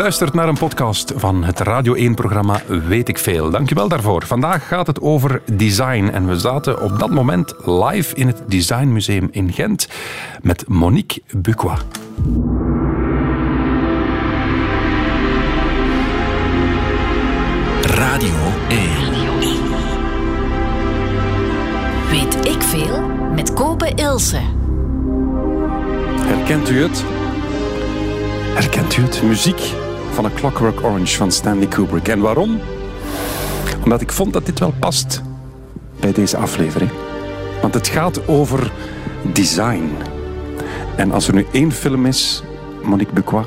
luistert naar een podcast van het Radio 1-programma Weet ik Veel. Dankjewel daarvoor. Vandaag gaat het over design en we zaten op dat moment live in het Design Museum in Gent met Monique Buqua. Radio 1. Weet ik veel met Kopen Ilse. Herkent u het? Herkent u het? Muziek van A Clockwork Orange van Stanley Kubrick. En waarom? Omdat ik vond dat dit wel past bij deze aflevering. Want het gaat over design. En als er nu één film is, Monique Buqua,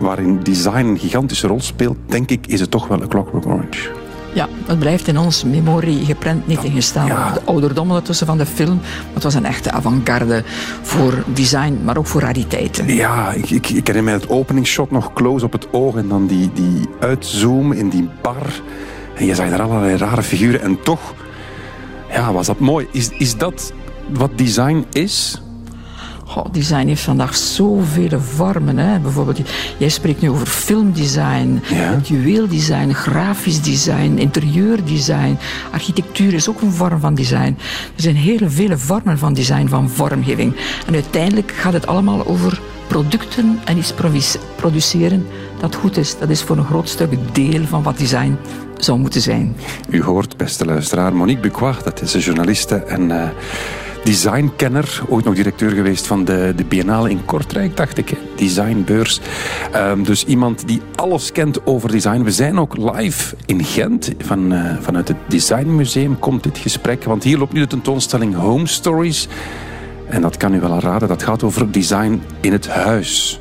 waarin design een gigantische rol speelt, denk ik, is het toch wel A Clockwork Orange. Ja, het blijft in onze memorie geprent niet ingestaan. Ja. De ouderdom ertussen van de film. Het was een echte avant-garde voor design, maar ook voor rariteiten. Ja, ik, ik, ik herinner mij het openingsshot nog close op het oog en dan die, die uitzoom in die bar. En je zag daar allerlei rare figuren en toch ja, was dat mooi. Is, is dat wat design is? Goh, design heeft vandaag zoveel vormen. Hè. Bijvoorbeeld, jij spreekt nu over filmdesign, Ja. juweeldesign, grafisch design, interieurdesign. Architectuur is ook een vorm van design. Er zijn hele vele vormen van design, van vormgeving. En uiteindelijk gaat het allemaal over producten en iets produceren dat goed is. Dat is voor een groot stuk deel van wat design zou moeten zijn. U hoort, beste luisteraar, Monique Buqua, dat is een journaliste en eh, designkenner. Ooit nog directeur geweest van de, de Biennale in Kortrijk, dacht ik. hè. Designbeurs. Ehm, dus iemand die alles kent over design. We zijn ook live in Gent. Van, eh, vanuit het Designmuseum komt dit gesprek. Want hier loopt nu de tentoonstelling Home Stories. En dat kan u wel raden. Dat gaat over design in het huis.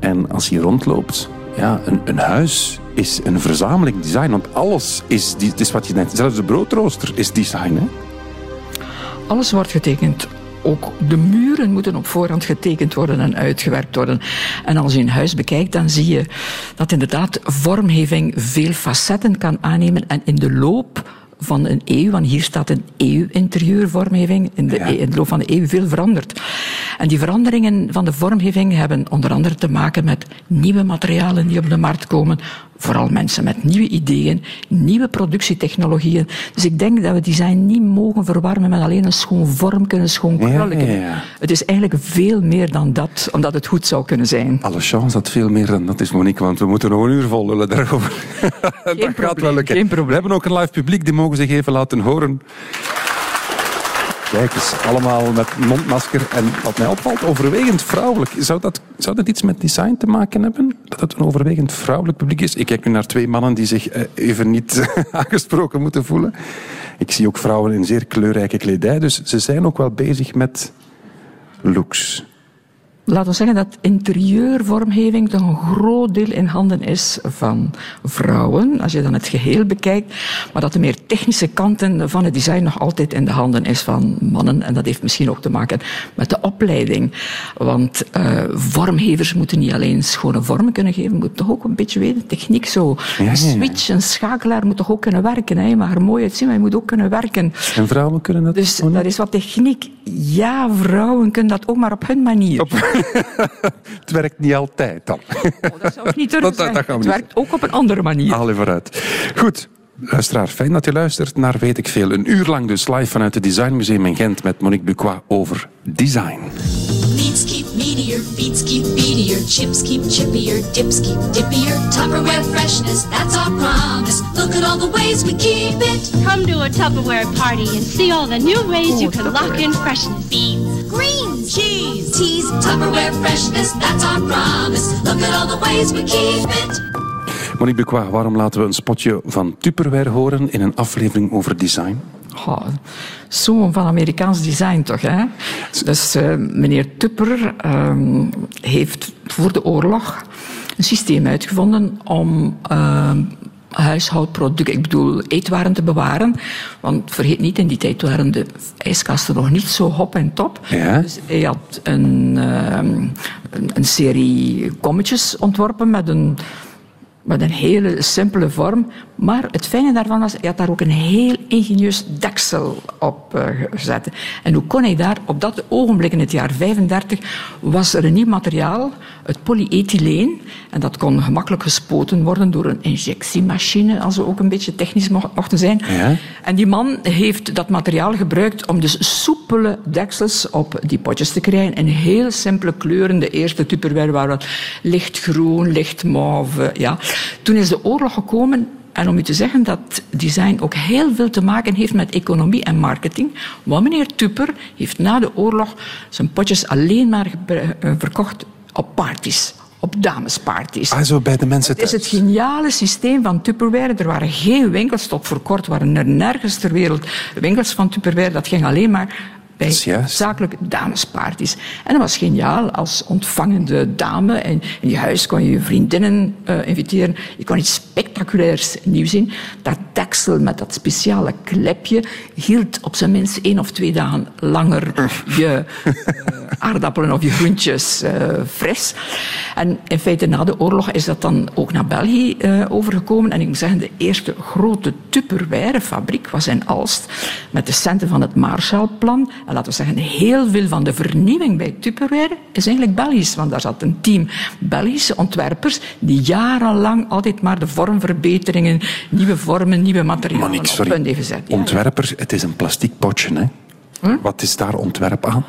En als je rondloopt, ja, een, een huis is een verzameling design. Want alles is, is wat je net... Zelfs de broodrooster is design, hè? Alles wordt getekend. Ook de muren moeten op voorhand getekend worden en uitgewerkt worden. En als je een huis bekijkt, dan zie je dat inderdaad vormgeving veel facetten kan aannemen. En in de loop van een eeuw, want hier staat een eeuw interieurvormgeving, in de, Ja. in de loop van de eeuw veel veranderd. En die veranderingen van de vormgeving hebben onder andere te maken met nieuwe materialen die op de markt komen. Vooral mensen met nieuwe ideeën, nieuwe productietechnologieën. Dus ik denk dat we design niet mogen verwarmen met alleen een schoon vormke, een schoon krulletje. ja, ja. Het is eigenlijk veel meer dan dat, omdat het goed zou kunnen zijn. Alle chance dat veel meer dan dat is, Monique. Want we moeten nog een uur vol lullen daarover. dat gaat wel lukken. geen probleem. We hebben ook een live publiek, die mogen zich even laten horen. Kijk eens, allemaal met mondmasker. En wat mij opvalt, overwegend vrouwelijk. Zou dat, zou dat iets met design te maken hebben? Dat het een overwegend vrouwelijk publiek is? Ik kijk nu naar twee mannen die zich eh, even niet aangesproken moeten voelen. Ik zie ook vrouwen in zeer kleurrijke kledij. Dus ze zijn ook wel bezig met looks. Laten we zeggen dat interieurvormgeving toch een groot deel in handen is van vrouwen, als je dan het geheel bekijkt, maar dat de meer technische kanten van het design nog altijd in de handen is van mannen. En dat heeft misschien ook te maken met de opleiding. Want eh, vormgevers moeten niet alleen schone vormen kunnen geven, moeten toch ook een beetje weten, techniek zo. Ja, ja, ja. Een switch, een schakelaar moet toch ook kunnen werken. Hè? Er mooi uitzien, maar je moet ook kunnen werken. En vrouwen kunnen dat Dus dat is wat techniek. Ja, vrouwen kunnen dat ook maar op hun manier. Het werkt niet altijd dan. Oh, dat zou ik niet durven Dat- dat- dat zeggen. gaan we Het niet werkt ook op een andere manier. Haal je vooruit. Goed. Luisteraar, fijn dat je luistert naar Weet ik Veel. Een uur lang dus live vanuit het Designmuseum in Gent met Monique Buqua over design. Meats keep meatier, beats keep beatier, chips keep chippier, dips keep dippier. Tupperware freshness, that's our promise. Look at all the ways we keep it. Come to a Tupperware party and see all the new ways you Oh, can lock in freshness. Teas, Tupperware freshness, that's our promise. Look at all the ways we keep it. Monique Buqua, waarom laten we een spotje van Tupperware horen in een aflevering over design? Zoon van Amerikaans design toch, hè? Dus eh, meneer Tupper ehm, heeft voor de oorlog een systeem uitgevonden om ehm, huishoudproducten, ik bedoel eetwaren te bewaren. Want vergeet niet, in die tijd waren de ijskasten nog niet zo hop en top. Ja. Dus hij had een, ehm, een, een serie kommetjes ontworpen met een met een hele simpele vorm. Maar het fijne daarvan was, hij had daar ook een heel ingenieus deksel op uh, gezet. En hoe kon hij daar, op dat ogenblik in het jaar 35, was er een nieuw materiaal, het polyethyleen. En dat kon gemakkelijk gespoten worden door een injectiemachine, als we ook een beetje technisch mochten zijn. Ja. En die man heeft dat materiaal gebruikt om dus soepele deksels op die potjes te krijgen. In heel simpele kleuren. De eerste tupperware waren lichtgroen, lichtmauve, ja. Toen is de oorlog gekomen en om u te zeggen dat design ook heel veel te maken heeft met economie en marketing. Want meneer Tupper heeft na de oorlog zijn potjes alleen maar eh, verkocht op parties. Op damesparties. Ah, zo bij de mensen Het is het geniale systeem van Tupperware. Er waren geen winkels, tot voor kort waren er nergens ter wereld winkels van Tupperware. Dat ging alleen maar bij zakelijke damesparties. En dat was geniaal. Als ontvangende dame in, in je huis kon je je vriendinnen uh, inviteren. Je kon iets spectaculairs nieuws zien. Dat deksel met dat speciale klepje hield op zijn minst één of twee dagen langer je uh, aardappelen of je groentjes uh, fris. En in feite na de oorlog is dat dan ook naar België overgekomen. En ik moet zeggen, de eerste grote Tupperware fabriek was in Alst. Met de centen van het Marshallplan. En laten we zeggen, heel veel van de vernieuwing bij Tupperware is eigenlijk Belgisch. Want daar zat een team Belgische ontwerpers die jarenlang altijd maar de vormverbeteringen, nieuwe vormen, nieuwe materialen Monique, sorry. op. Ja. Ontwerpers, het is een plastic potje, hè? Hm? Wat is daar ontwerp aan?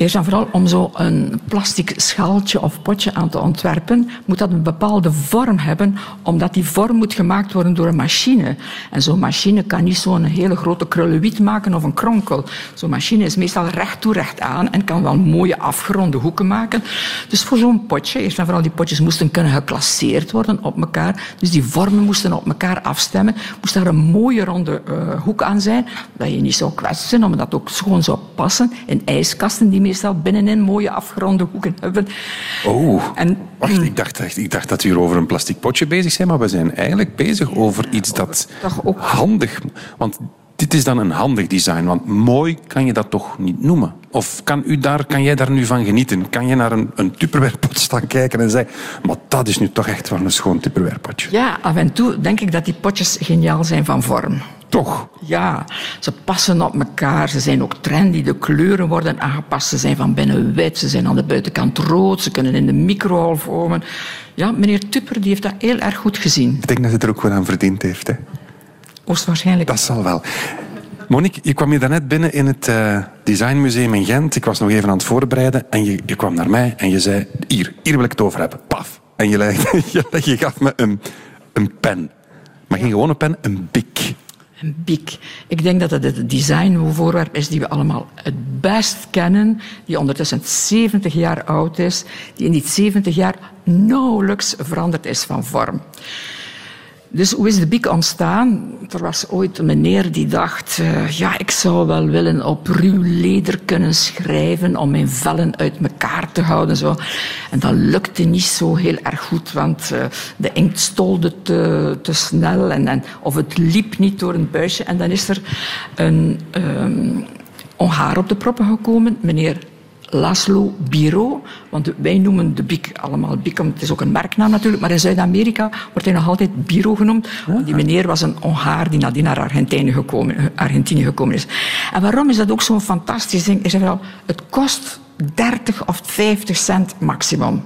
Eerst en vooral om zo een plastic schaaltje of potje aan te ontwerpen, moet dat een bepaalde vorm hebben, omdat die vorm moet gemaakt worden door een machine. En zo'n machine kan niet zo'n hele grote krullenwiet maken of een kronkel. Zo'n machine is meestal recht toe, recht aan en kan wel mooie afgeronde hoeken maken. Dus voor zo'n potje, eerst en vooral die potjes moesten kunnen geclasseerd worden op elkaar. Dus die vormen moesten op elkaar afstemmen. Moest daar een mooie ronde uh, hoek aan zijn, dat je niet zou kwetsen, omdat dat ook gewoon zou passen. In ijskasten die meestal binnenin mooie afgeronde hoeken hebben. Oh, En- wacht, ik dacht, echt- ik dacht dat we hier over een plastic potje bezig zijn, maar we zijn eigenlijk bezig over iets dat Toch ook- handig... Want dit is dan een handig design, want mooi kan je dat toch niet noemen? Of kan, u daar, kan jij daar nu van genieten? Kan je naar een, een tupperwarepot staan kijken en zeggen maar dat is nu toch echt wel een schoon tupperwarepotje? Ja, af en toe denk ik dat die potjes geniaal zijn van vorm. Toch? Ja, ze passen op elkaar, ze zijn ook trendy, de kleuren worden aangepast, ze zijn van binnen wit, ze zijn aan de buitenkant rood, ze kunnen in de microgolf vormen. Ja, meneer Tupper die heeft dat heel erg goed gezien. Ik denk dat het er ook wel aan verdiend heeft. Hè? Hoogstwaarschijnlijk. Dat zal wel. Monique, je kwam hier daarnet binnen in het eh, Designmuseum in Gent. Ik was nog even aan het voorbereiden en je, je kwam naar mij en je zei, hier, hier wil ik het over hebben. Paf. En je, je, je gaf me een, een pen. Maar geen gewone pen, een bik. Een biek. Ik denk dat het het designvoorwerp is die we allemaal het best kennen, die ondertussen 70 jaar oud is, die in die 70 jaar nauwelijks veranderd is van vorm. Dus hoe is de biek ontstaan? Er was ooit een meneer die dacht, eh, ja, ik zou wel willen op ruw leder kunnen schrijven om mijn vellen uit elkaar te houden. Zo. En dat lukte niet zo heel erg goed, want eh, de inkt stolde te, te snel en, en, of het liep niet door een buisje. En dan is er een Hongaar op de proppen gekomen, meneer Laszlo Biro, want wij noemen de Bic allemaal Bic, want het is ook een merknaam natuurlijk, maar in Zuid-Amerika wordt hij nog altijd Biro genoemd. Want die meneer was een Hongaar die nadien naar Argentinië gekomen, Argentinië gekomen is. En waarom is dat ook zo'n fantastisch ding? Is wel, het kost 30 of 50 cent maximum.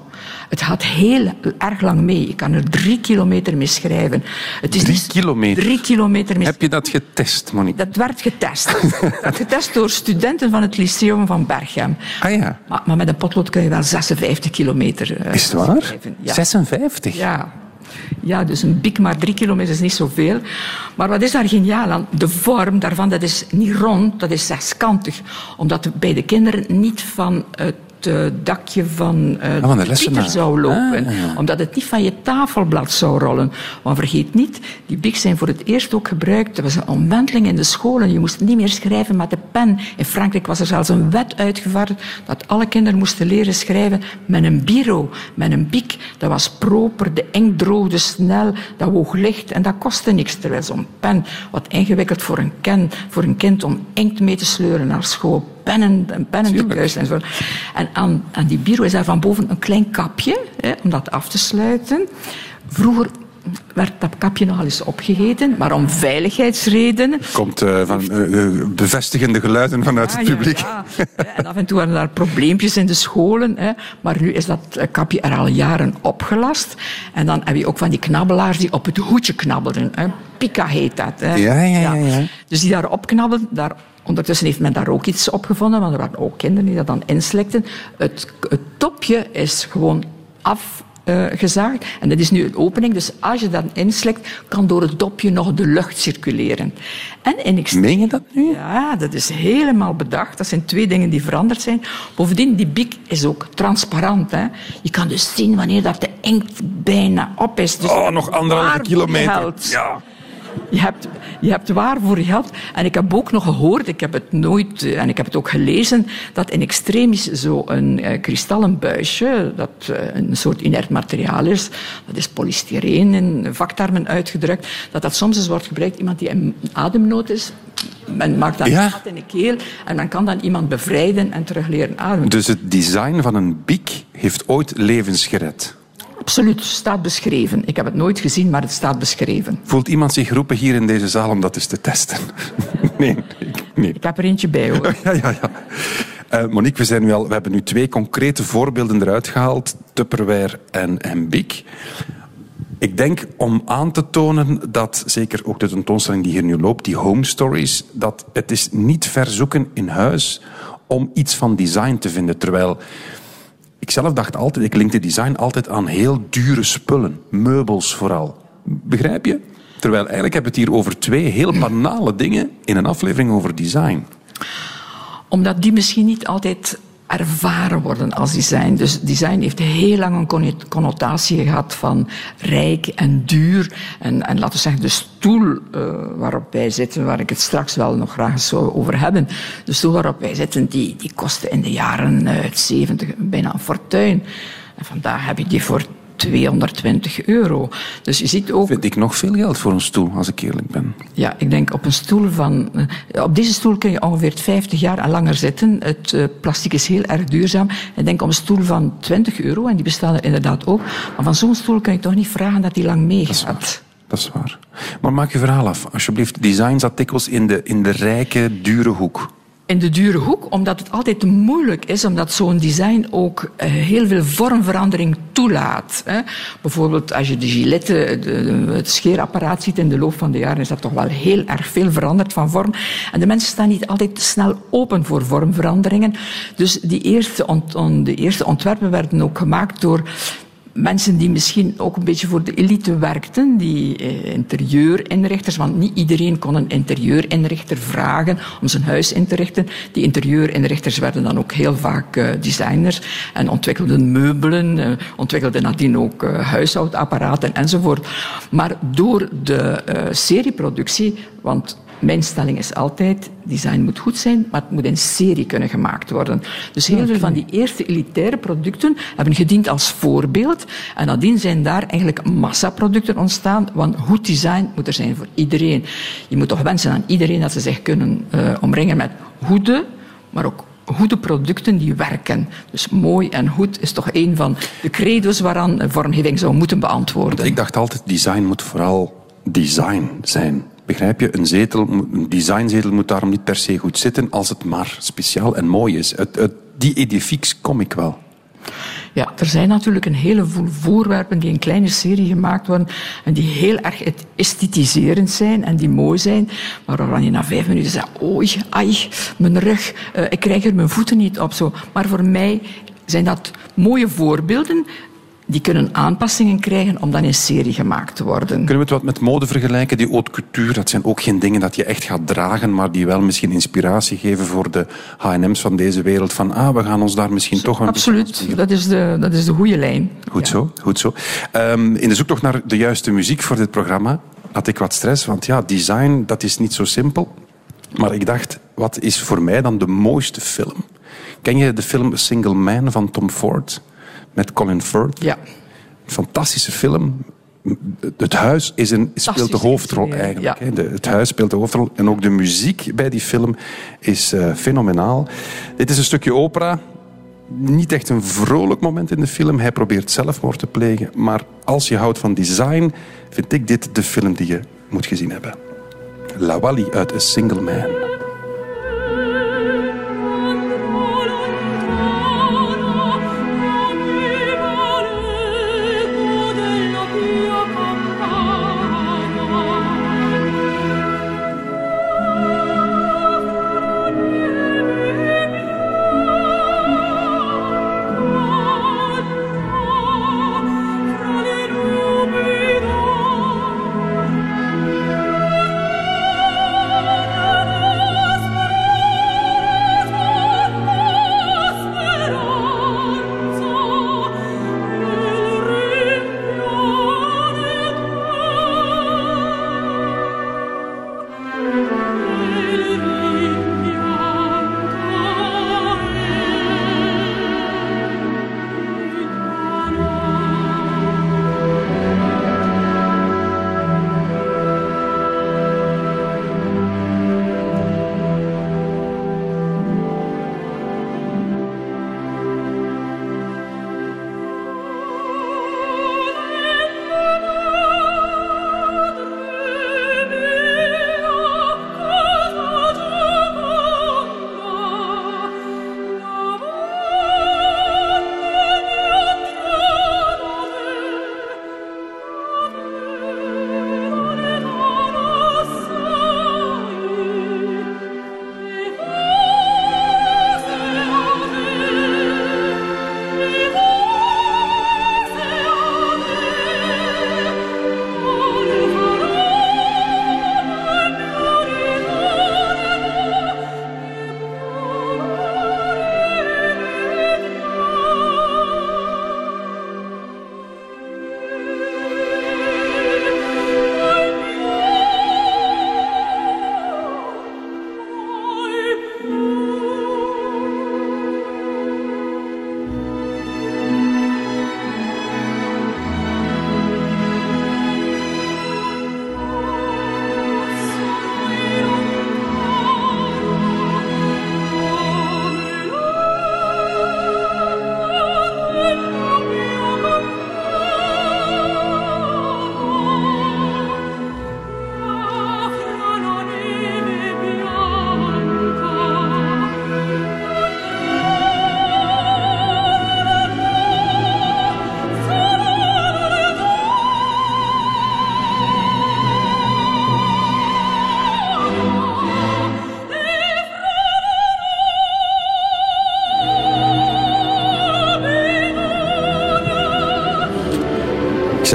Het gaat heel erg lang mee. Je kan er drie kilometer mee schrijven. Het is Drie niet- kilometer? Drie kilometer mee Heb je dat getest, Monique? dat werd getest. dat werd getest door studenten van het Lyceum van Berchem. Ah ja. Maar, maar met een potlood kun je wel 56 kilometer eh, Is het waar? schrijven. Ja. 56? Ja. Ja, dus een bik maar drie kilometer is niet zoveel. Maar wat is daar geniaal aan? De vorm daarvan, dat is niet rond, dat is zeskantig. Omdat bij de kinderen niet van het eh, dakje van Ah, van de pieter zou lopen. Ah, ja. Omdat het niet van je tafelblad zou rollen. Want vergeet niet, die bics zijn voor het eerst ook gebruikt. Er was een omwenteling in de scholen. Je moest niet meer schrijven met de pen. In Frankrijk was er zelfs een wet uitgevaardigd dat alle kinderen moesten leren schrijven met een biro, met een bic. Dat was proper, de inkt droogde snel, dat woog licht en dat kostte niks. Terwijl zo'n pen, wat ingewikkeld voor een, ken, voor een kind om inkt mee te sleuren naar school, pennen, en zo. En aan, aan die bureau is daar van boven een klein kapje, hè, om dat af te sluiten. Vroeger werd dat kapje nogal eens opgegeten, maar om veiligheidsredenen. Komt uh, van uh, bevestigende geluiden vanuit Ja, het publiek. ja. En af en toe waren daar probleempjes in de scholen. Hè. Maar nu is dat eh, kapje er al jaren opgelast. En dan heb je ook van die knabbelaars die op het hoedje knabbelen. Hè. Pika heet dat. Hè. Ja, ja, ja, ja. Dus die daar opknabbelen. Daar, ondertussen heeft men daar ook iets opgevonden, want er waren ook kinderen die dat dan inslikten. Het, het topje is gewoon af gezaagd. En dat is nu een opening, dus als je dat inslikt, kan door het dopje nog de lucht circuleren. En in Meen je dat nu? ja, dat is helemaal bedacht. Dat zijn twee dingen die veranderd zijn. Bovendien, die biek is ook transparant. Hè. Je kan dus zien wanneer dat de inkt bijna op is. Dus Oh, nog anderhalve kilometer. Ja. Je hebt, je hebt waar voor je geld. En ik heb ook nog gehoord, ik heb het nooit, eh, en ik heb het ook gelezen, dat in extremis zo'n eh, kristallen buisje, dat eh, een soort inert materiaal is, dat is polystyreen in vaktermen uitgedrukt, dat dat soms eens wordt gebruikt, iemand die in ademnood is, men maakt dan Ja. een gat in de keel en men kan dan iemand bevrijden en terug leren ademen. Dus het design van een biek heeft ooit levens gered. Absoluut, staat beschreven. Ik heb het nooit gezien, maar het staat beschreven. Voelt iemand zich geroepen hier in deze zaal om dat eens te testen? nee, ik- nee. Ik heb er eentje bij hoor. Ja, ja, ja. Eh, Monique, we, zijn nu al, we hebben nu twee concrete voorbeelden eruit gehaald. Tupperware en, en Bic. Ik denk om aan te tonen dat, zeker ook de tentoonstelling die hier nu loopt, die home stories, dat het is niet ver zoeken in huis om iets van design te vinden. Terwijl ik zelf dacht altijd, ik linkte design altijd aan heel dure spullen. Meubels vooral. Begrijp je? Terwijl eigenlijk hebben we het hier over twee heel banale dingen in een aflevering over design. Omdat die misschien niet altijd ervaren worden als design. Dus design heeft heel lang een conno- connotatie gehad van rijk en duur. En, en laten we zeggen, de stoel eh, waarop wij zitten, waar ik het straks wel nog graag eens zou over hebben. De stoel waarop wij zitten, die, die kostte in de jaren eh, 70 bijna een fortuin. En vandaag heb je die voor 220 euro. Dus je ziet ook... Vind ik nog veel geld voor een stoel, als ik eerlijk ben. Ja, ik denk op een stoel van. eh, Op deze stoel kun je ongeveer 50 jaar en langer zitten. Het eh, plastic is heel erg duurzaam. Ik denk op een stoel van 20 euro, en die bestaan er inderdaad ook. Maar van zo'n stoel kun je toch niet vragen dat die lang meegaat. Dat is waar. Maar maak je verhaal af, alsjeblieft. Design zat dikwijls in de, in de rijke, dure hoek. In de dure hoek, omdat het altijd moeilijk is, omdat zo'n design ook eh, heel veel vormverandering toelaat. Bijvoorbeeld als je de gilette, de- de- het scheerapparaat ziet in de loop van de jaren, is dat toch wel heel erg veel veranderd van vorm. En de mensen staan niet altijd snel open voor vormveranderingen. Dus die eerste, de eerste ontwerpen werden ook gemaakt door mensen die misschien ook een beetje voor de elite werkten, die eh, interieurinrichters, want niet iedereen kon een interieurinrichter vragen om zijn huis in te richten. Die interieurinrichters werden dan ook heel vaak eh, designers en ontwikkelden meubelen, eh, ontwikkelden nadien ook huishoudapparaten enzovoort. Maar door de serieproductie, want mijn stelling is altijd, design moet goed zijn, maar het moet in serie kunnen gemaakt worden. Dus heel veel van die eerste elitaire producten hebben gediend als voorbeeld. En nadien zijn daar eigenlijk massaproducten ontstaan, want goed design moet er zijn voor iedereen. Je moet toch wensen aan iedereen dat ze zich kunnen eh, omringen met goede, maar ook goede producten die werken. Dus mooi en goed is toch een van de credo's waaraan vormgeving zou moeten beantwoorden. Ik dacht altijd, design moet vooral design zijn. Begrijp je? Een, zetel, een designzetel moet daarom niet per se goed zitten als het maar speciaal en mooi is. Het, het, die edifieks kom ik wel. Ja, er zijn natuurlijk een heleboel voorwerpen die in kleine serie gemaakt worden en die heel erg et- esthetiserend zijn en die mooi zijn, maar waarvan je na vijf minuten zegt, oei, ai, mijn rug, eh, ik krijg er mijn voeten niet op. Zo. Maar voor mij zijn dat mooie voorbeelden die kunnen aanpassingen krijgen om dan in serie gemaakt te worden. Kunnen we het wat met mode vergelijken? Die haute couture, dat zijn ook geen dingen dat je echt gaat dragen, maar die wel misschien inspiratie geven voor de H&M's van deze wereld. Van, ah, we gaan ons daar misschien toch een Absoluut, dat is de, dat is de goede lijn. Goed zo, goed zo. Ehm, in de zoektocht naar de juiste muziek voor dit programma had ik wat stress, want ja, design, dat is niet zo simpel. Maar ik dacht, wat is voor mij dan de mooiste film? Ken je de film A Single Man van Tom Ford? Met Colin Firth? Ja. Fantastische film. het huis is een, speelt de hoofdrol eigenlijk. ja. De, het huis speelt de hoofdrol. En ook de muziek bij die film is eh, fenomenaal. Dit is een stukje opera. Niet echt een vrolijk moment in de film. Hij probeert zelfmoord te plegen. Maar als je houdt van design, vind ik dit de film die je moet gezien hebben. La Wally uit A Single Man.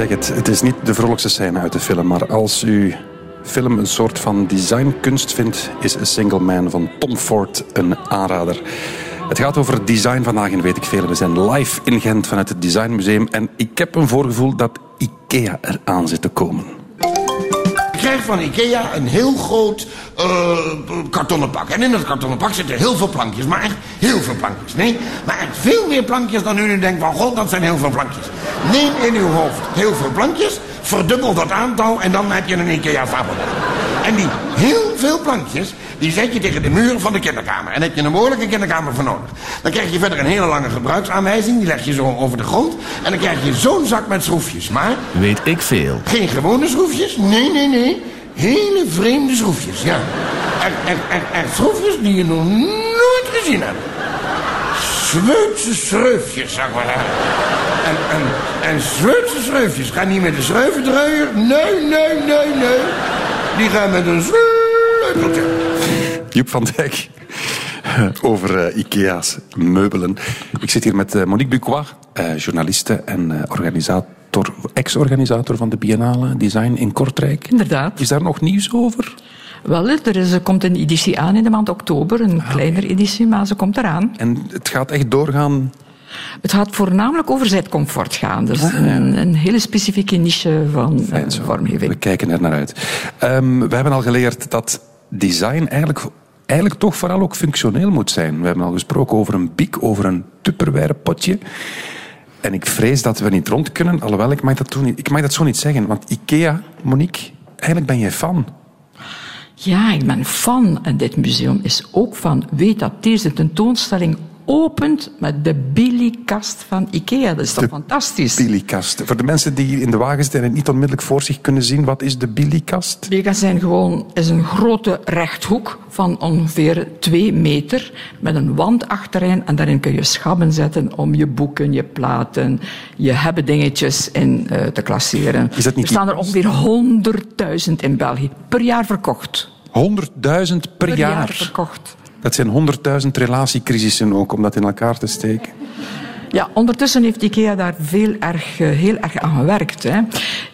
Zeg het, het is niet de vrolijkste scène uit de film, maar als u film een soort van designkunst vindt, is A Single Man van Tom Ford een aanrader. Het gaat over design vandaag en weet ik veel. We zijn live in Gent vanuit het Designmuseum en ik heb een voorgevoel dat IKEA eraan zit te komen. Van Ikea een heel groot eh, kartonnen pak. En in dat kartonnen pak zitten heel veel plankjes. Maar echt heel veel plankjes. Nee, maar echt veel meer plankjes dan u nu denkt van... God, dat zijn heel veel plankjes. Neem in uw hoofd heel veel plankjes. Verdubbel dat aantal en dan heb je een Ikea fabelbak. En die heel veel plankjes, die zet je tegen de muren van de kinderkamer. En daar heb je een behoorlijke kinderkamer voor nodig. Dan krijg je verder een hele lange gebruiksaanwijzing. Die leg je zo over de grond. En dan krijg je zo'n zak met schroefjes. Maar Weet ik veel. geen gewone schroefjes? Nee, nee, nee. Hele vreemde schroefjes, ja. Echt, echt, echt, echt schroefjes die je nog nooit gezien hebt. Zweedse schroefjes, zeg maar. En, en, en Zweedse schroefjes gaan niet met een schroevendraaier. Nee, nee, nee, nee. Die gaan met een sleuteltje. Joep van Dijk over eh, IKEA's meubelen. Ik zit hier met eh, Monique Bucois, eh, journaliste en eh, organisator, ex-organisator van de Biennale Design in Kortrijk. Inderdaad. Is daar nog nieuws over? Wel, er, is, er komt een editie aan in de maand oktober, een kleinere editie, maar ze komt eraan. En het gaat echt doorgaan. Het gaat voornamelijk over zijcomfort gaan. Dus Ah, ja. een, een hele specifieke niche van eh, vormgeving. We kijken er naar uit. Ehm, we hebben al geleerd dat design eigenlijk, eigenlijk toch vooral ook functioneel moet zijn. We hebben al gesproken over een biek, over een tupperware potje. En ik vrees dat we niet rond kunnen, alhoewel ik mag dat, toen ik mag dat zo niet zeggen. Want IKEA, Monique, eigenlijk ben jij fan. Ja, ik ben fan. En dit museum is ook van. Weet dat deze tentoonstelling opent met de Billy-kast van Ikea. Dat is toch De fantastisch? Billy-kast. Voor de mensen die in de wagen zitten en het niet onmiddellijk voor zich kunnen zien, wat is de Billy-kast? Billy-kast zijn gewoon, is een grote rechthoek van ongeveer twee meter met een wand achterin en daarin kun je schabben zetten om je boeken, je platen, je hebben dingetjes in eh, te klasseren. Is dat niet er staan er ongeveer 100.000 in België per jaar verkocht. 100.000 per, jaar. verkocht. Dat zijn 100.000 relatiecrisissen ook, om dat in elkaar te steken. Ja, ondertussen heeft IKEA daar veel erg, eh, heel erg aan gewerkt. Hè.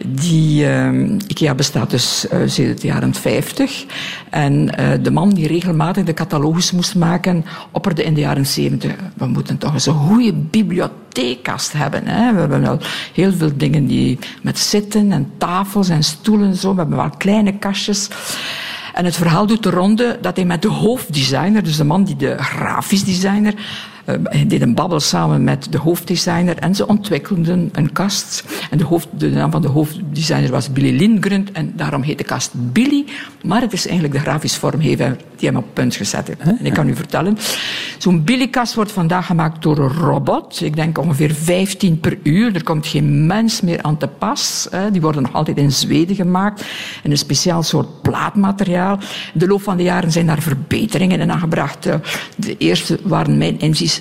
Die, eh, IKEA bestaat dus uh, sinds de jaren 50. En eh, de man die regelmatig de catalogus moest maken, opperde in de jaren 70. We moeten toch eens een goede bibliotheekkast hebben. Hè. We hebben al heel veel dingen die met zitten en tafels en stoelen. Zo. We hebben wel kleine kastjes. En het verhaal doet de ronde dat hij met de hoofddesigner, dus de man die de grafisch designer, hij deed een babbel samen met de hoofddesigner en ze ontwikkelden een kast. En de, hoofd, de naam van de hoofddesigner was Billy Lindgren en daarom heet de kast Billy. Maar het is eigenlijk de grafisch vormgever die hem op punt gezet heeft. En ik kan u vertellen, zo'n Billy-kast wordt vandaag gemaakt door een robot. Ik denk ongeveer 15 per uur. Er komt geen mens meer aan te pas. Die worden nog altijd in Zweden gemaakt. In een speciaal soort plaatmateriaal. In de loop van de jaren zijn daar verbeteringen in aangebracht. De eerste waren mijn inziens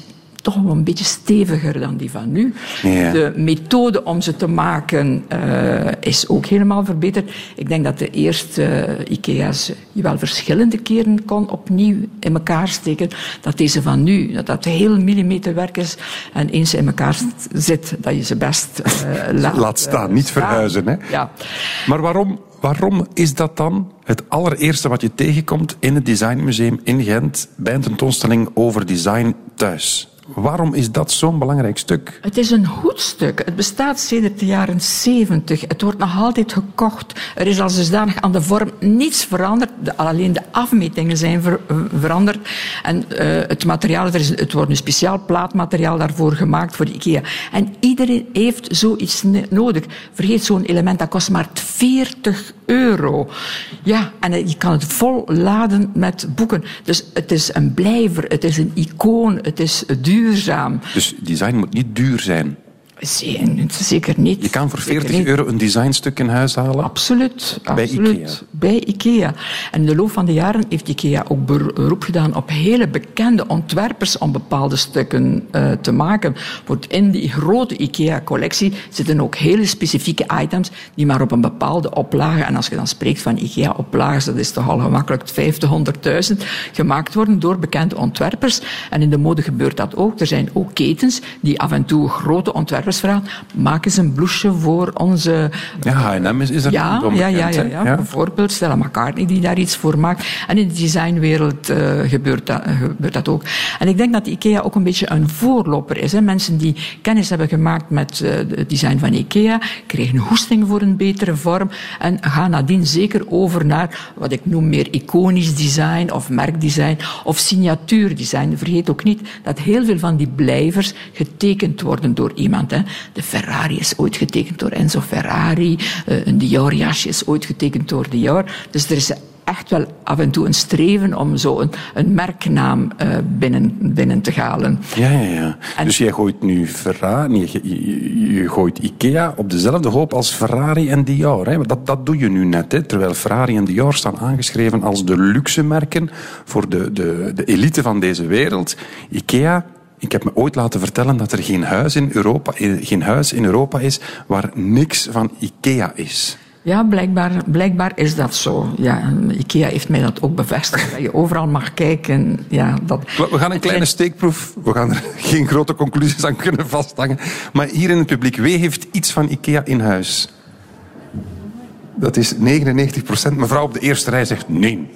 toch wel een beetje steviger dan die van nu. Ja. De methode om ze te maken uh, is ook helemaal verbeterd. Ik denk dat de eerste uh, IKEA's je wel verschillende keren kon opnieuw in elkaar steken. Dat deze van nu, dat dat heel millimeterwerk is en eens in elkaar zit, dat je ze best uh, laat, laat staan, niet verhuizen. Hè? Ja. Maar waarom, waarom is dat dan het allereerste wat je tegenkomt in het Designmuseum in Gent bij een tentoonstelling over design thuis? Waarom is dat zo'n belangrijk stuk? Het is een goed stuk. Het bestaat sinds de jaren 70. Het wordt nog altijd gekocht. Er is als dusdanig aan de vorm niets veranderd. De, alleen de afmetingen zijn ver, veranderd. En uh, het materiaal, er is, het wordt een speciaal plaatmateriaal daarvoor gemaakt voor de IKEA. En iedereen heeft zoiets nodig. Vergeet zo'n element, dat kost maar 40 euro. Ja, en je kan het vol laden met boeken. Dus het is een blijver, het is een icoon, het is Dus design moet niet duur zijn? Zeker niet. Je kan voor 40 euro een designstuk in huis halen? Absoluut. Bij absoluut. IKEA? Bij IKEA. En in de loop van de jaren heeft IKEA ook beroep gedaan op hele bekende ontwerpers om bepaalde stukken uh, te maken. Want in die grote IKEA-collectie zitten ook hele specifieke items die maar op een bepaalde oplage, en als je dan spreekt van IKEA-oplages, dat is toch al gemakkelijk 50, 100.000, gemaakt worden door bekende ontwerpers. En in de mode gebeurt dat ook. Er zijn ook ketens die af en toe grote ontwerpers vragen, maak eens een blouseje voor onze... Ja, H&M is, is er ja, ja, ja, ja, ja, ja. Bijvoorbeeld Stella McCartney die daar iets voor maakt. En in de designwereld uh, gebeurt, dat, uh, gebeurt dat ook. En ik denk dat IKEA ook een beetje een voorloper is. Hè. Mensen die kennis hebben gemaakt met uh, het design van IKEA, kregen hoesting voor een betere vorm en gaan nadien zeker over naar wat ik noem meer iconisch design of merkdesign of signatuurdesign. Vergeet ook niet dat heel veel van die blijvers getekend worden door iemand. Hè. De Ferrari is ooit getekend door Enzo Ferrari. Uh, een Dior-jasje is ooit getekend door Dior. Dus er is echt wel af en toe een streven om zo een, een merknaam uh, binnen, binnen te halen. Ja, ja, ja. En dus jij gooit nu Ferrari, nee, je, je, je, gooit Ikea op dezelfde hoop als Ferrari en Dior. Hè? Dat, dat doe je nu net, hè? terwijl Ferrari en Dior staan aangeschreven als de luxe merken voor de, de, de elite van deze wereld. Ikea ik heb me ooit laten vertellen dat er geen huis in Europa, geen huis in Europa is waar niks van IKEA is. Ja, blijkbaar, blijkbaar is dat zo. Ja, IKEA heeft mij dat ook bevestigd. Dat je overal mag kijken. Ja, dat... We gaan een kleine steekproef. We gaan er geen grote conclusies aan kunnen vasthangen. Maar hier in het publiek, wie heeft iets van IKEA in huis? Dat is 99 procent. Mevrouw op de eerste rij zegt nee.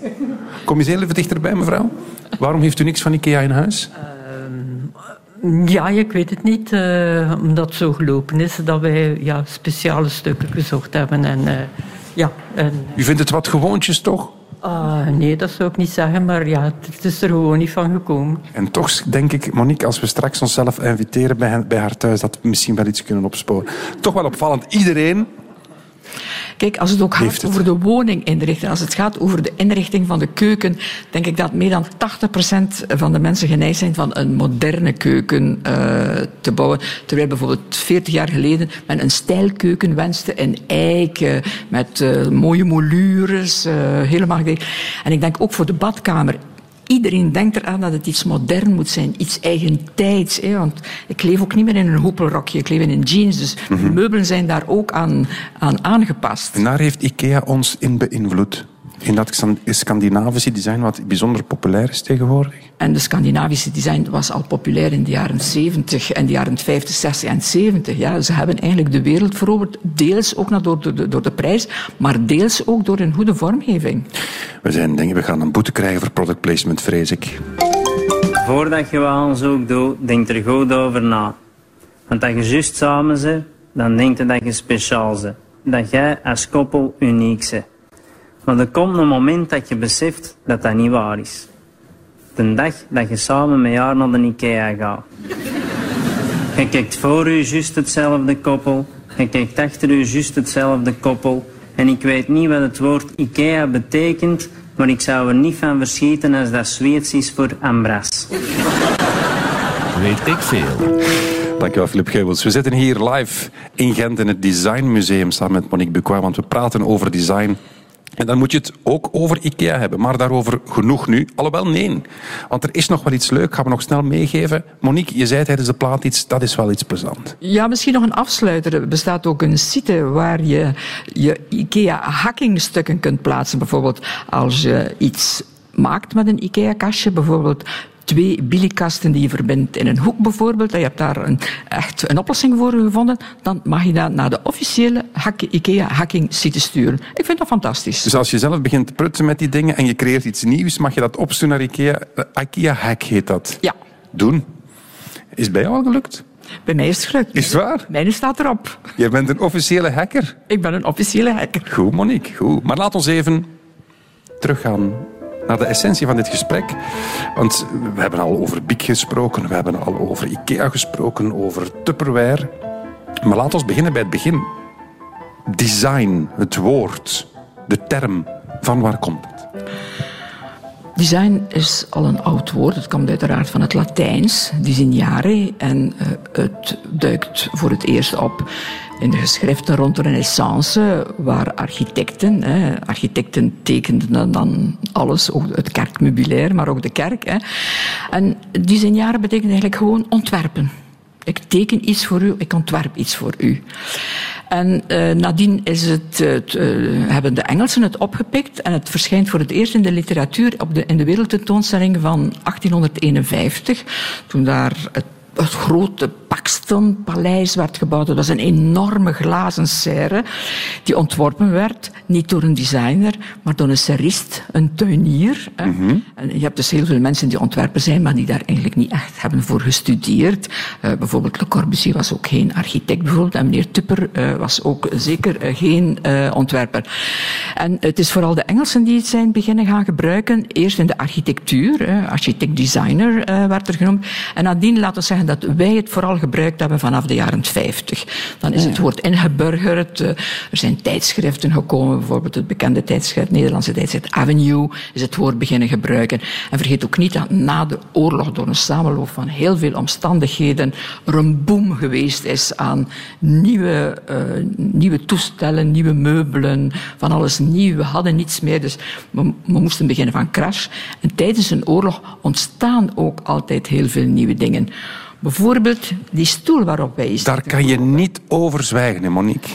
Kom eens heel even dichterbij, mevrouw. Waarom heeft u niks van IKEA in huis? Ja, ik weet het niet. Uh, omdat het zo gelopen is dat wij ja, speciale stukken gezocht hebben. En, uh, ja, en... U vindt het wat gewoontjes toch? Ah, nee, dat zou ik niet zeggen, maar ja, het is er gewoon niet van gekomen. En toch denk ik, Monique, als we straks onszelf inviteren bij, hen- bij haar thuis, dat we misschien wel iets kunnen opsporen. Toch wel opvallend. Iedereen Kijk, als het ook gaat het. over de woning inrichten, als het gaat over de inrichting van de keuken, denk ik dat meer dan 80% van de mensen geneigd zijn van een moderne keuken eh, te bouwen. Terwijl bijvoorbeeld 40 jaar geleden men een stijlkeuken wenste in eik, eh, met eh, mooie molures, eh, helemaal. En ik denk ook voor de badkamer. Iedereen denkt eraan dat het iets modern moet zijn, iets eigentijds. Hè? Want ik leef ook niet meer in een hoepelrokje, ik leef in een jeans. Dus de meubelen zijn daar ook aan, aan aangepast. En daar heeft IKEA ons in beïnvloed. In dat Scan- Scandinavische design, wat bijzonder populair is tegenwoordig. En de Scandinavische design was al populair in de jaren 70 en de jaren 50, 60 en 70. Ja, ze hebben eigenlijk de wereld veroverd, deels ook nog door de, door de prijs, maar deels ook door hun goede vormgeving. We zijn, denk ik, we gaan een boete krijgen voor product placement, vrees ik. Voordat je wat aanzoek doet, denk er goed over na. Want als je juist samen bent, dan denk je dat je speciaal bent. Dat jij als koppel uniek bent. Maar er komt een moment dat je beseft dat dat niet waar is. De dag dat je samen met haar naar de Ikea gaat. Je kijkt voor u juist hetzelfde koppel. Je kijkt achter u juist hetzelfde koppel. En ik weet niet wat het woord Ikea betekent, maar ik zou er niet van verschieten als dat Zweeds is voor Ambras. Weet ik veel. Dankjewel, Filip Geubels. We zitten hier live in Gent in het Design Museum samen met Monique Bucois, want we praten over design. En dan moet je het ook over IKEA hebben, maar daarover genoeg nu. Alhoewel, nee. Want er is nog wel iets leuk, gaan we nog snel meegeven. Monique, je zei tijdens de plaat iets, dat is wel iets plezant. Ja, misschien nog een afsluiter. Er bestaat ook een site waar je je IKEA-hackingstukken kunt plaatsen. Bijvoorbeeld als je iets maakt met een IKEA-kastje, bijvoorbeeld twee billykasten die je verbindt in een hoek bijvoorbeeld, en je hebt daar een, echt een oplossing voor gevonden, dan mag je dat naar de officiële hack- IKEA-hacking-site sturen. Ik vind dat fantastisch. Dus als je zelf begint te prutsen met die dingen en je creëert iets nieuws, mag je dat opsturen naar IKEA. Eh, IKEA Hack heet dat. Ja, Doen. Is het bij jou al gelukt? bij mij is het gelukt. Is het waar? Mijne staat erop. Je bent een officiële hacker. Ik ben een officiële hacker. Goed, Monique, goed. Maar laat ons even teruggaan naar de essentie van dit gesprek. Want we hebben al over Bic gesproken, we hebben al over IKEA gesproken, over Tupperware. Maar laat ons beginnen bij het begin. Design, het woord, de term, van waar komt het? Design is al een oud woord. Het komt uiteraard van het Latijns, designare. En eh, het duikt voor het eerst op in de geschriften rond de Renaissance, waar architecten, hè, architecten tekenden dan alles, ook het kerkmeubilair, maar ook de kerk. Hè. En designare betekent eigenlijk gewoon ontwerpen. Ik teken iets voor u, ik ontwerp iets voor u. En eh, nadien is het, eh, eh, hebben de Engelsen het opgepikt en het verschijnt voor het eerst in de literatuur op de, in de wereldtentoonstelling van 1851, toen daar het, het grote Paxton Paleis werd gebouwd. Dat was een enorme glazen serre die ontworpen werd, niet door een designer, maar door een serist, een tuinier. En je hebt dus heel veel mensen die ontwerpen zijn, maar die daar eigenlijk niet echt hebben voor gestudeerd. Eh, bijvoorbeeld Le Corbusier was ook geen architect bijvoorbeeld, en meneer Tupper eh, was ook zeker eh, geen ontwerper. En het is vooral de Engelsen die het zijn beginnen gaan gebruiken. Eerst in de architectuur, architect-designer werd er genoemd. En nadien laten we zeggen dat wij het vooral gebruikt hebben vanaf de jaren 50. Dan is het woord ingeburgerd. eh, er zijn tijdschriften gekomen, bijvoorbeeld het bekende tijdschrift, Nederlandse tijdschrift Avenue, is het woord beginnen gebruiken. En vergeet ook niet dat na de oorlog, door een samenloop van heel veel omstandigheden, er een boom geweest is aan nieuwe, eh, nieuwe toestellen, nieuwe meubelen, van alles nieuw. We hadden niets meer, dus we, we moesten beginnen van crash. En tijdens een oorlog ontstaan ook altijd heel veel nieuwe dingen. Bijvoorbeeld die stoel waarop wij zitten. Daar kan je niet over zwijgen, hè, Monique.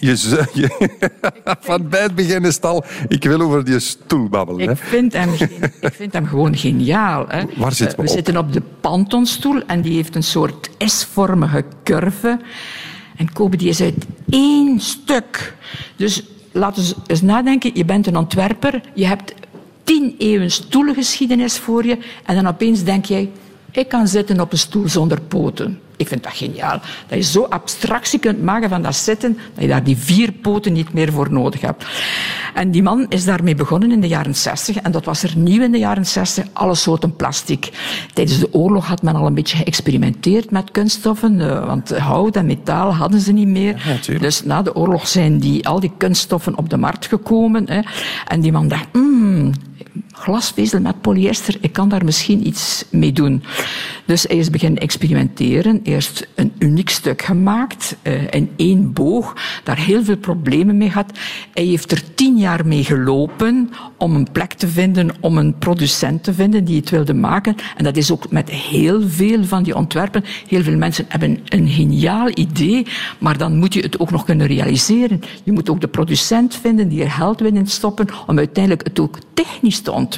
Je, van bij het begin is het al... Ik wil over die stoel babbelen. Hè. Ik vind, hem, ik vind hem gewoon geniaal. Hè. Waar zitten we Eh, op? zitten op de Pantonstoel en die heeft een soort S-vormige curve. En Kobe die is uit één stuk. Dus laten we eens nadenken. Je bent een ontwerper. Je hebt tien eeuwen stoelengeschiedenis voor je. En dan opeens denk jij, Ik kan zitten op een stoel zonder poten. Ik vind dat geniaal. Dat je zo abstractie kunt maken van dat zitten, dat je daar die vier poten niet meer voor nodig hebt. En die man is daarmee begonnen in de jaren 60 en dat was er nieuw in de jaren 60, alle soorten plastic. Tijdens de oorlog had men al een beetje geëxperimenteerd met kunststoffen, eh, want hout en metaal hadden ze niet meer. dus na de oorlog zijn die, al die kunststoffen op de markt gekomen. Hè, en die man dacht, hmm, glasvezel met polyester, ik kan daar misschien iets mee doen. Dus hij is beginnen experimenteren. Eerst een uniek stuk gemaakt, uh, in één boog, daar heel veel problemen mee had. Hij heeft er tien jaar mee gelopen om een plek te vinden, om een producent te vinden die het wilde maken. En dat is ook met heel veel van die ontwerpen. Heel veel mensen hebben een geniaal idee, maar dan moet je het ook nog kunnen realiseren. Je moet ook de producent vinden die er geld wil in stoppen om uiteindelijk het ook technisch te ontwikkelen.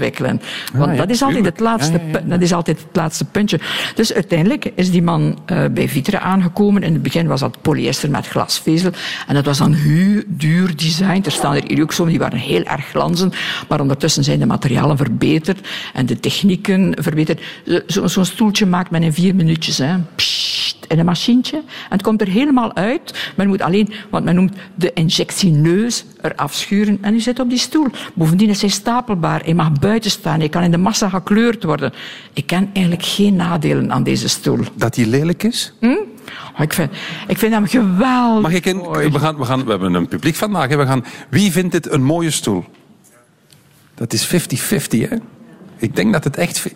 Want ja, dat, is altijd het laatste, Ja, ja, dat is altijd het laatste puntje. Dus uiteindelijk is die man eh, bij Vitre aangekomen. In het begin was dat polyester met glasvezel. En dat was dan heel duur design. Er staan er hier ook zo, die waren heel erg glanzend. Maar ondertussen zijn de materialen verbeterd en de technieken verbeterd. Zo- zo- Zo'n stoeltje maakt men in vier minuutjes. Hè. Pssst, in een machientje. En het komt er helemaal uit. Men moet alleen, wat men noemt, de injectieneus eraf schuren. En u zit op die stoel. Bovendien is hij stapelbaar. Hij mag buiten staan. Hij kan in de massa gekleurd worden. Ik ken eigenlijk geen nadelen aan deze stoel. Dat die lelijk is? Hm? Oh, Ik vind, ik vind hem geweldig. Mag ik in, we, gaan, we, gaan, we hebben een publiek vandaag. Hè. We gaan, wie vindt dit een mooie stoel? Dat is 50-50, hè? Ik denk dat het echt...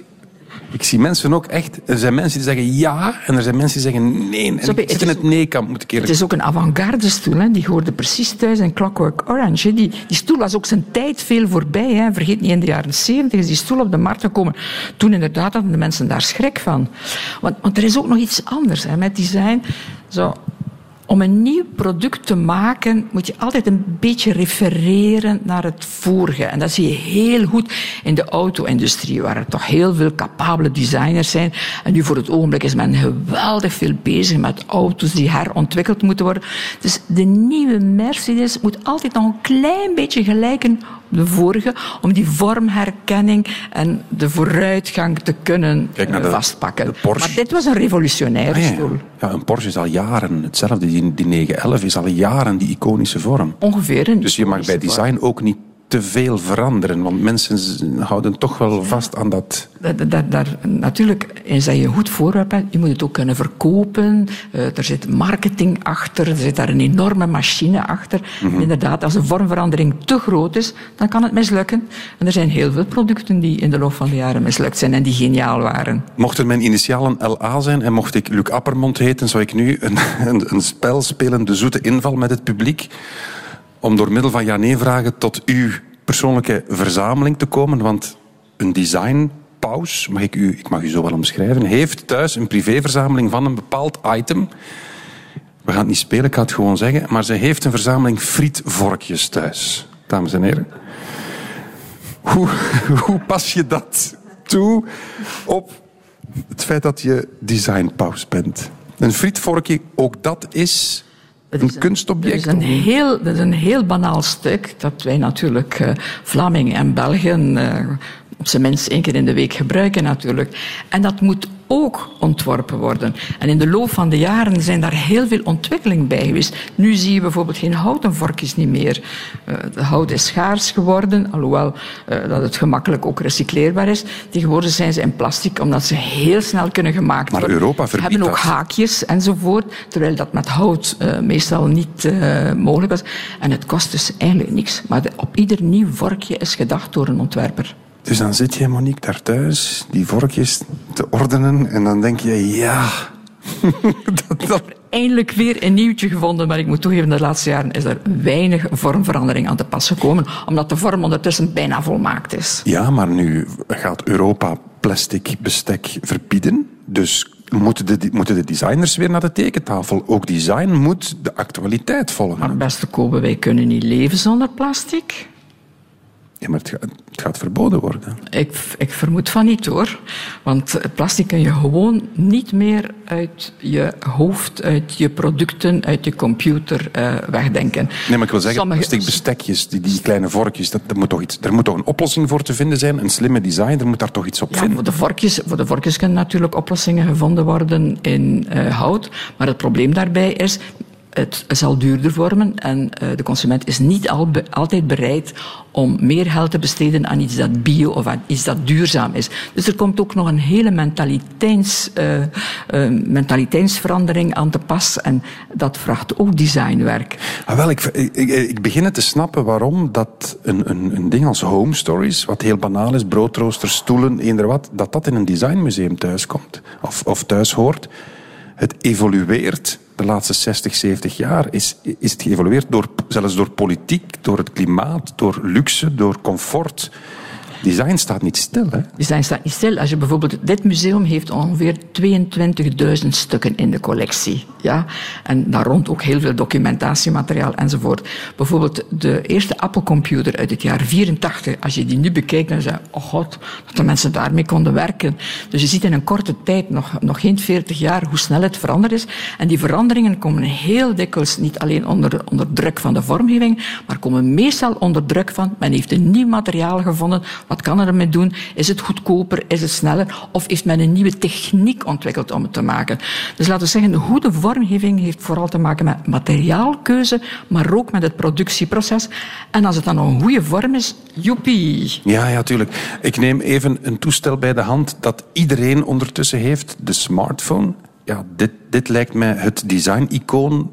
Ik zie mensen ook echt... Er zijn mensen die zeggen ja en er zijn mensen die zeggen nee. En Zo, ik het zit in het nee-kamp, moet ik Het eerlijk is ook een avant-garde stoel. Hè. Die hoorde precies thuis in Clockwork Orange. hè. Die, die stoel was ook zijn tijd veel voorbij. Hè. Vergeet niet, in de jaren 70 is die stoel op de markt gekomen. Toen inderdaad hadden de mensen daar schrik van. Want, want er is ook nog iets anders hè, met design. Zo, om een nieuw product te maken, moet je altijd een beetje refereren naar het vorige. En dat zie je heel goed in de auto-industrie, waar er toch heel veel capabele designers zijn. En nu voor het ogenblik is men geweldig veel bezig met auto's die herontwikkeld moeten worden. Dus de nieuwe Mercedes moet altijd nog een klein beetje gelijken de vorige, om die vormherkenning en de vooruitgang te kunnen eh, de- vastpakken. de. Maar dit was een revolutionaire Ah, ja. stoel. ja, een Porsche is al jaren hetzelfde. Die, die 911 is al jaren die iconische vorm. Ongeveer een Dus je mag bij vorm. design ook niet te veel veranderen. Want mensen houden toch wel vast aan dat... Dat, daar, natuurlijk is dat je een goed voorwerp hebt. Je moet het ook kunnen verkopen. Eh, er zit marketing achter. Er zit daar een enorme machine achter. Mhm. Inderdaad, als een vormverandering te groot is, dan kan het mislukken. En er zijn heel veel producten die in de loop van de jaren mislukt zijn en die geniaal waren. Mochten mijn initialen LA zijn en mocht ik Luc Appermond heten, zou ik nu een, een, een spel spelen, de zoete inval met het publiek, om door middel van ja-nee-vragen tot uw persoonlijke verzameling te komen. Want een designpaus, mag ik, u, ik mag u zo wel omschrijven, heeft thuis een privéverzameling van een bepaald item. We gaan het niet spelen, ik ga het gewoon zeggen. Maar ze heeft een verzameling frietvorkjes thuis. Dames en heren. Hoe, hoe pas je dat toe op het feit dat je designpaus bent? Een frietvorkje, ook dat is een Dat is kunstobject. een heel, dat is een heel banaal stuk dat wij natuurlijk eh Vlamingen en Belgen eh, op zijn minst één keer in de week gebruiken natuurlijk. En dat moet ook ontworpen worden. En in de loop van de jaren zijn daar heel veel ontwikkeling bij geweest. Nu zie je bijvoorbeeld geen houten vorkjes niet meer. Eh, de hout is schaars geworden, alhoewel eh, dat het gemakkelijk ook recycleerbaar is. Tegenwoordig zijn ze in plastic, omdat ze heel snel kunnen gemaakt Maar worden. Europa Ze verbiedt hebben ook haakjes enzovoort, terwijl dat met hout eh, meestal niet mogelijk was. En het kost dus eigenlijk niks. Maar op ieder nieuw vorkje is gedacht door een ontwerper. Dus dan zit je, Monique, daar thuis, die vorkjes te ordenen. En dan denk je, ja... dat, dat, Eindelijk weer een nieuwtje gevonden, maar ik moet toegeven, de laatste jaren is er weinig vormverandering aan te pas gekomen, omdat de vorm ondertussen bijna volmaakt is. ja, maar nu gaat Europa plastic bestek verbieden. Dus moeten de, moeten de designers weer naar de tekentafel. Ook design moet de actualiteit volgen. Maar beste Kobe, wij kunnen niet leven zonder plastic. Ja, maar het gaat, het gaat verboden worden. Ik, ik vermoed van niet hoor. Want plastic kun je gewoon niet meer uit je hoofd, uit je producten, uit je computer eh, wegdenken. Nee, maar ik wil zeggen, Sommige- plastic bestekjes, die, die kleine vorkjes, dat, dat moet toch iets, er moet toch een oplossing voor te vinden zijn, een slimme design, er moet daar toch iets op Ja, vinden. voor de, vorkjes, voor de vorkjes kunnen natuurlijk oplossingen gevonden worden in eh, hout. Maar het probleem daarbij is, het zal duurder worden en eh, de consument is niet al be- altijd bereid om meer geld te besteden aan iets dat bio of aan iets dat duurzaam is. Dus er komt ook nog een hele mentaliteits, eh, eh, mentaliteitsverandering aan te pas en dat vraagt ook designwerk. Ah, wel, ik, ik, ik begin te snappen waarom dat een, een, een ding als Home Stories, wat heel banaal is, broodroosters, stoelen, eender wat, dat dat in een designmuseum thuiskomt of, of thuis hoort. Het evolueert de laatste 60, 70 jaar. Is, is het geëvolueerd door, zelfs door politiek, door het klimaat, door luxe, door comfort. Design staat niet stil, hè? Design staat niet stil. Als je bijvoorbeeld, dit museum heeft ongeveer 22.000 stukken in de collectie. Ja? En daar rond ook heel veel documentatiemateriaal enzovoort. Bijvoorbeeld de eerste Apple-computer uit het jaar 84. Als je die nu bekijkt, dan zeg je, oh god, dat de mensen daarmee konden werken. Dus je ziet in een korte tijd, nog, nog geen 40 jaar, hoe snel het veranderd is. En die veranderingen komen heel dikwijls niet alleen onder, onder druk van de vormgeving, maar komen meestal onder druk van, men heeft een nieuw materiaal gevonden, kan er ermee doen? Is het goedkoper? Is het sneller? Of heeft men een nieuwe techniek ontwikkeld om het te maken? Dus laten we zeggen, de goede vormgeving heeft vooral te maken met materiaalkeuze, maar ook met het productieproces. En als het dan een goede vorm is, joepie. Ja, ja, tuurlijk. Ik neem even een toestel bij de hand dat iedereen ondertussen heeft, de smartphone. Ja, dit, dit lijkt mij het design-icoon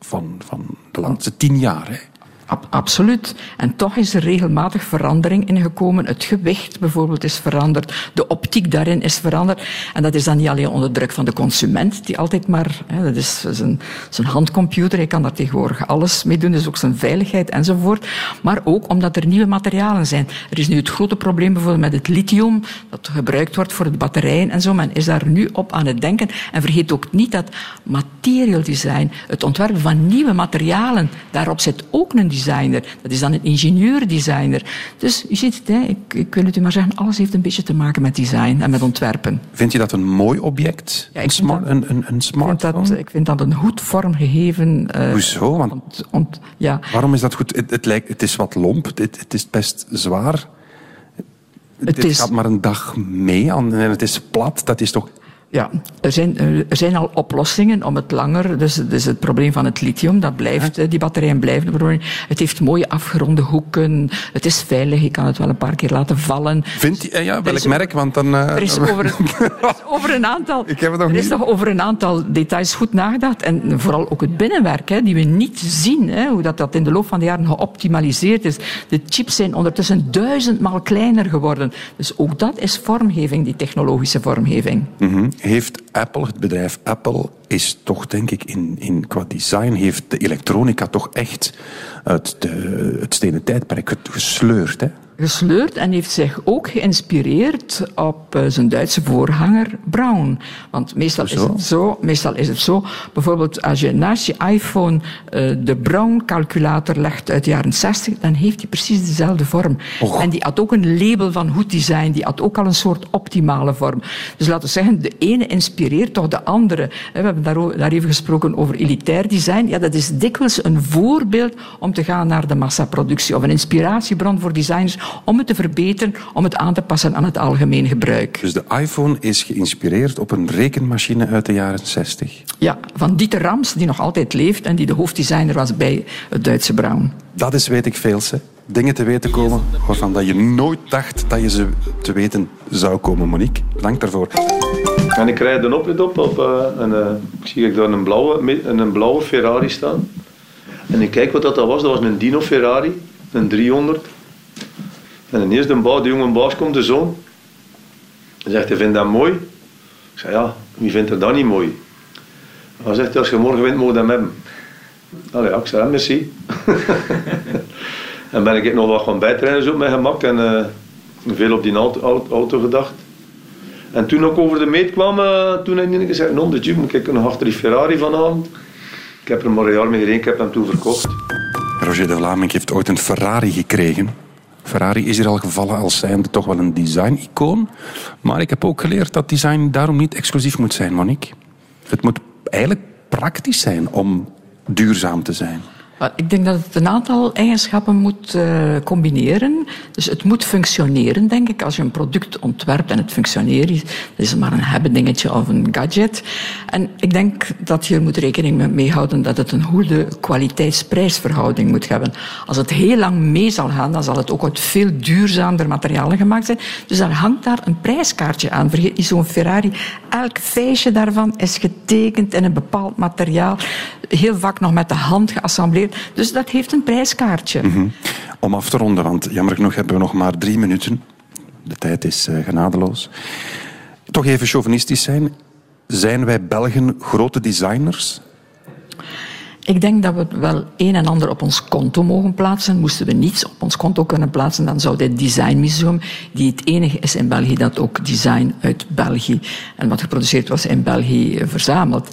van, van de laatste tien jaar. Hè. Ab- absoluut. En toch is er regelmatig verandering in gekomen. Het gewicht bijvoorbeeld is veranderd. De optiek daarin is veranderd. En dat is dan niet alleen onder druk van de consument, die altijd maar... Hè, dat is zijn, handcomputer, hij kan daar tegenwoordig alles mee doen. Dus ook zijn veiligheid enzovoort. Maar ook omdat er nieuwe materialen zijn. Er is nu het grote probleem bijvoorbeeld met het lithium, dat gebruikt wordt voor de batterijen en zo. Men is daar nu op aan het denken. En vergeet ook niet dat material design, het ontwerpen van nieuwe materialen, daarop zit ook een designer. Dat is dan een ingenieur-designer. Dus u ziet het, hè, ik, ik wil het u maar zeggen, alles heeft een beetje te maken met design en met ontwerpen. Vind je dat een mooi object? Ja, een, smart, dat- een, een, een Ik vind smartphone? dat, ik vind dat een goed vormgegeven... eh, Hoezo? Want ont- ont- ja. waarom is dat goed? Het, het, lijkt, het is wat lomp, het, het is best zwaar. Het Het is- gaat maar een dag mee en het is plat. Dat is toch... Ja, er zijn, er zijn al oplossingen om het langer. Dus, dus het probleem van het lithium, dat blijft, eh, die batterijen blijven een probleem. Het heeft mooie afgeronde hoeken. Het is veilig, je kan het wel een paar keer laten vallen. Vindt je, eh, ja, welk merk? Want dan... eh, Er is over, er is over een aantal, Ik heb het nog er is niet. nog over een aantal details goed nagedacht. En vooral ook het binnenwerk, hè, die we niet zien. Hè, hoe dat, dat in de loop van de jaren geoptimaliseerd is. De chips zijn ondertussen duizendmaal kleiner geworden. Dus ook dat is vormgeving, die technologische vormgeving. Mhm. Heeft Apple, het bedrijf Apple, is toch denk ik in, in qua design, heeft de elektronica toch echt uit de, het stenen tijdperk gesleurd. Hè? Gesleurd en heeft zich ook geïnspireerd op eh, zijn Duitse voorganger Braun. Want meestal is, het zo, meestal is het zo, bijvoorbeeld als je naast je iPhone eh, de Braun-calculator legt uit de jaren 60, dan heeft die precies dezelfde vorm. Och. En die had ook een label van goed design, die had ook al een soort optimale vorm. Dus laten we zeggen, de ene inspireert toch de andere. We hebben daar even gesproken over elitair design. Ja, dat is dikwijls een voorbeeld om te gaan naar de massaproductie of een inspiratiebron voor designers om het te verbeteren, om het aan te passen aan het algemeen gebruik. Dus de iPhone is geïnspireerd op een rekenmachine uit de jaren 60. Ja, van Dieter Rams, die nog altijd leeft en die de hoofddesigner was bij het Duitse Braun. Dat is, weet ik veel, hè. Dingen te weten komen waarvan dat je nooit dacht dat je ze te weten zou komen, Monique. Bedankt daarvoor. En ik rijd een oprit op, op eh, en eh, ik zie ik daar een blauwe, een blauwe Ferrari staan. En ik kijk wat dat was, dat was een Dino Ferrari, een 300. En ineens de, baas, de jonge baas komt, de zoon. Hij zegt, hij vindt dat mooi? Ik zeg, ja, wie vindt er dat niet mooi? Hij zegt, als je morgen wint, moet je hem hebben. Allee, ja, ik zeg, merci. en ben ik nog wat gaan bijtrainen zo op mijn gemak en eh, veel op die auto, gedacht. En toen ik over de meet kwam, eh, toen heb ik gezegd, non de Jeep, moet ik nog achter die Ferrari vanavond. Ik heb er maar een jaar mee gereden, ik heb hem toen verkocht. Roger de Vlaming heeft ooit een Ferrari gekregen Ferrari is hier al gevallen als zijnde toch wel een design-icoon. Maar ik heb ook geleerd dat design daarom niet exclusief moet zijn, Monique. Het moet eigenlijk praktisch zijn om duurzaam te zijn. Ik denk dat het een aantal eigenschappen moet eh, combineren. Dus het moet functioneren, denk ik. Als je een product ontwerpt en het functioneert, is, is maar een hebben dingetje of een gadget. En ik denk dat je moet rekening mee houden dat het een goede kwaliteits-prijsverhouding moet hebben. Als het heel lang mee zal gaan, dan zal het ook uit veel duurzamer materialen gemaakt zijn. Dus dan hangt daar een prijskaartje aan. Vergeet niet zo'n Ferrari. Elk feestje daarvan is getekend in een bepaald materiaal. Heel vaak nog met de hand geassembleerd. Dus dat heeft een prijskaartje. Mhm. Om af te ronden, want jammer genoeg hebben we nog maar drie minuten. De tijd is eh, genadeloos. Toch even chauvinistisch zijn. Zijn wij Belgen grote designers? Ik denk dat we wel een en ander op ons konto mogen plaatsen. Moesten we niets op ons konto kunnen plaatsen, dan zou dit Designmuseum, die het enige is in België dat ook design uit België en wat geproduceerd was in België eh, verzamelt.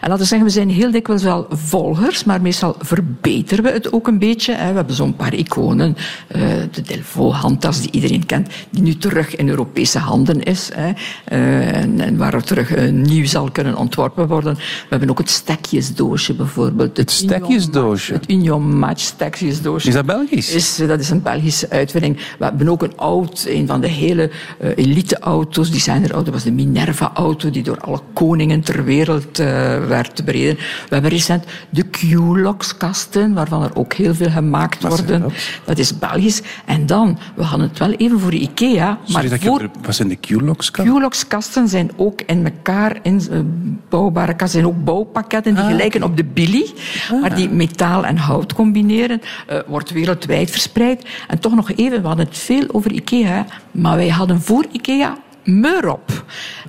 En laten we zeggen, we zijn heel dikwijls wel volgers, maar meestal verbeteren we het ook een beetje. We hebben zo'n paar iconen. eh, de Delvaux-handtas die iedereen kent, die nu terug in Europese handen is. Eh, en, waar er terug nieuw zal kunnen ontworpen worden. We hebben ook het stekjesdoosje bijvoorbeeld. Het stekjesdoosje? Het Union Match stekjesdoosje. Is dat Belgisch? Is, dat is een Belgische uitvinding. We hebben ook een oud, een van de hele eh, elite-auto's, designer-auto, was de Minerva-auto, die door alle koningen ter wereld eh, werd bereden. We hebben recent de Q-Lox-kasten, waarvan er ook heel veel gemaakt zijn worden. dat? Dat is Belgisch. En dan, we hadden het wel even voor IKEA, maar Sorry dat voor... er- Wat zijn de Q-locks? Q-Lox-kasten zijn ook in elkaar in, eh, bouwbare kasten. zijn ook bouwpakketten die gelijken op de Billy, maar die metaal en hout combineren. eh, wordt wereldwijd verspreid. En toch nog even, we hadden het veel over IKEA, maar wij hadden voor IKEA Meurop.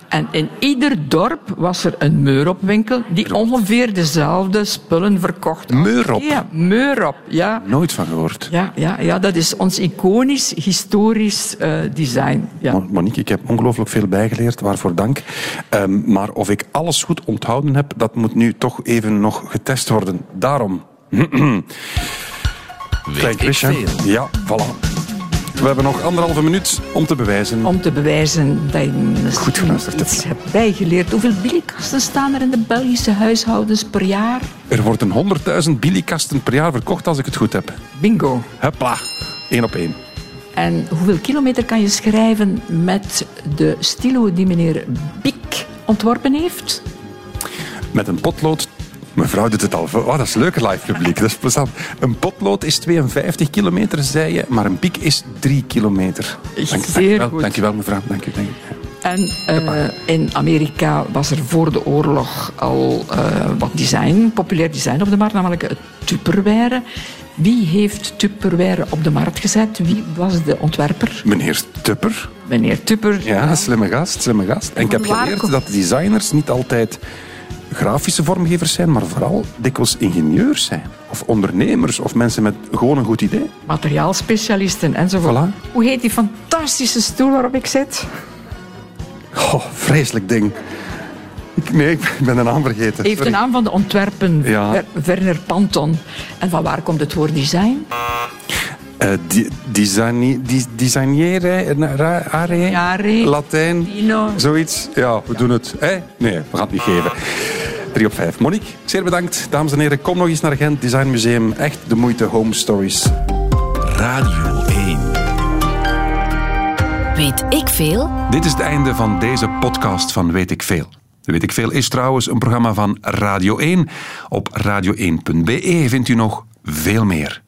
En in ieder dorp was er een Meuropwinkel die ongeveer dezelfde spullen verkocht. als Meurop? IKEA. Meurop, ja. Nooit van gehoord. Ja, ja, ja, dat is ons iconisch, historisch eh, design. Ja. Mo- Monique, ik heb ongelooflijk veel bijgeleerd, waarvoor dank. Ehm, maar of ik alles goed onthouden heb, dat moet nu toch even nog getest worden. Daarom. Klein quizje. veel? Ja, voilà. We hebben nog anderhalve minuut om te bewijzen. Om te bewijzen dat je Goed geluisterd iets hebt bijgeleerd. Hoeveel billykasten staan er in de Belgische huishoudens per jaar? Er worden 100.000 billykasten per jaar verkocht als ik het goed heb. Bingo. Hopla, één op één. En hoeveel kilometer kan je schrijven met de stilo die meneer Biek ontworpen heeft? Met een potlood. Mevrouw doet het al. Oh, dat is leuk, live publiek. Dat is plezant. Een potlood is 52 kilometer, zei je, maar een piek is 3 kilometer. Zeer dankjewel, goed. Dankjewel, mevrouw. Dank u, dank u. En eh, in Amerika was er voor de oorlog al eh, wat design, populair design op de markt, namelijk het Tupperware. Wie heeft Tupperware op de markt gezet? Wie was de ontwerper? Meneer Tupper. Meneer Tupper. Ja, slimme gast, slimme gast. En ik heb geleerd dat designers niet altijd grafische vormgevers zijn, maar vooral dikwijls ingenieurs zijn. Of ondernemers, of mensen met gewoon een goed idee. materiaalspecialisten enzovoort. Voilà. Hoe heet die fantastische stoel waarop ik zit? Oh, vreselijk ding. Ik, nee, ik ben de naam vergeten. Heeft een naam van de ontwerpen Ja. Werner Panton. En van waar komt het woord design? Eh, di- di- Designere, ra- are, Are, Latijn, Dino. zoiets. Ja, we doen het. Hè? Nee, we gaan het niet geven. 3 op 5. Monique, zeer bedankt. Dames en heren, kom nog eens naar Gent Design Museum. Echt de moeite, Home Stories. Radio 1. Weet ik veel? Dit is het einde van deze podcast van Weet ik Veel. Weet ik Veel is trouwens een programma van Radio 1. Op radio1.be vindt u nog veel meer.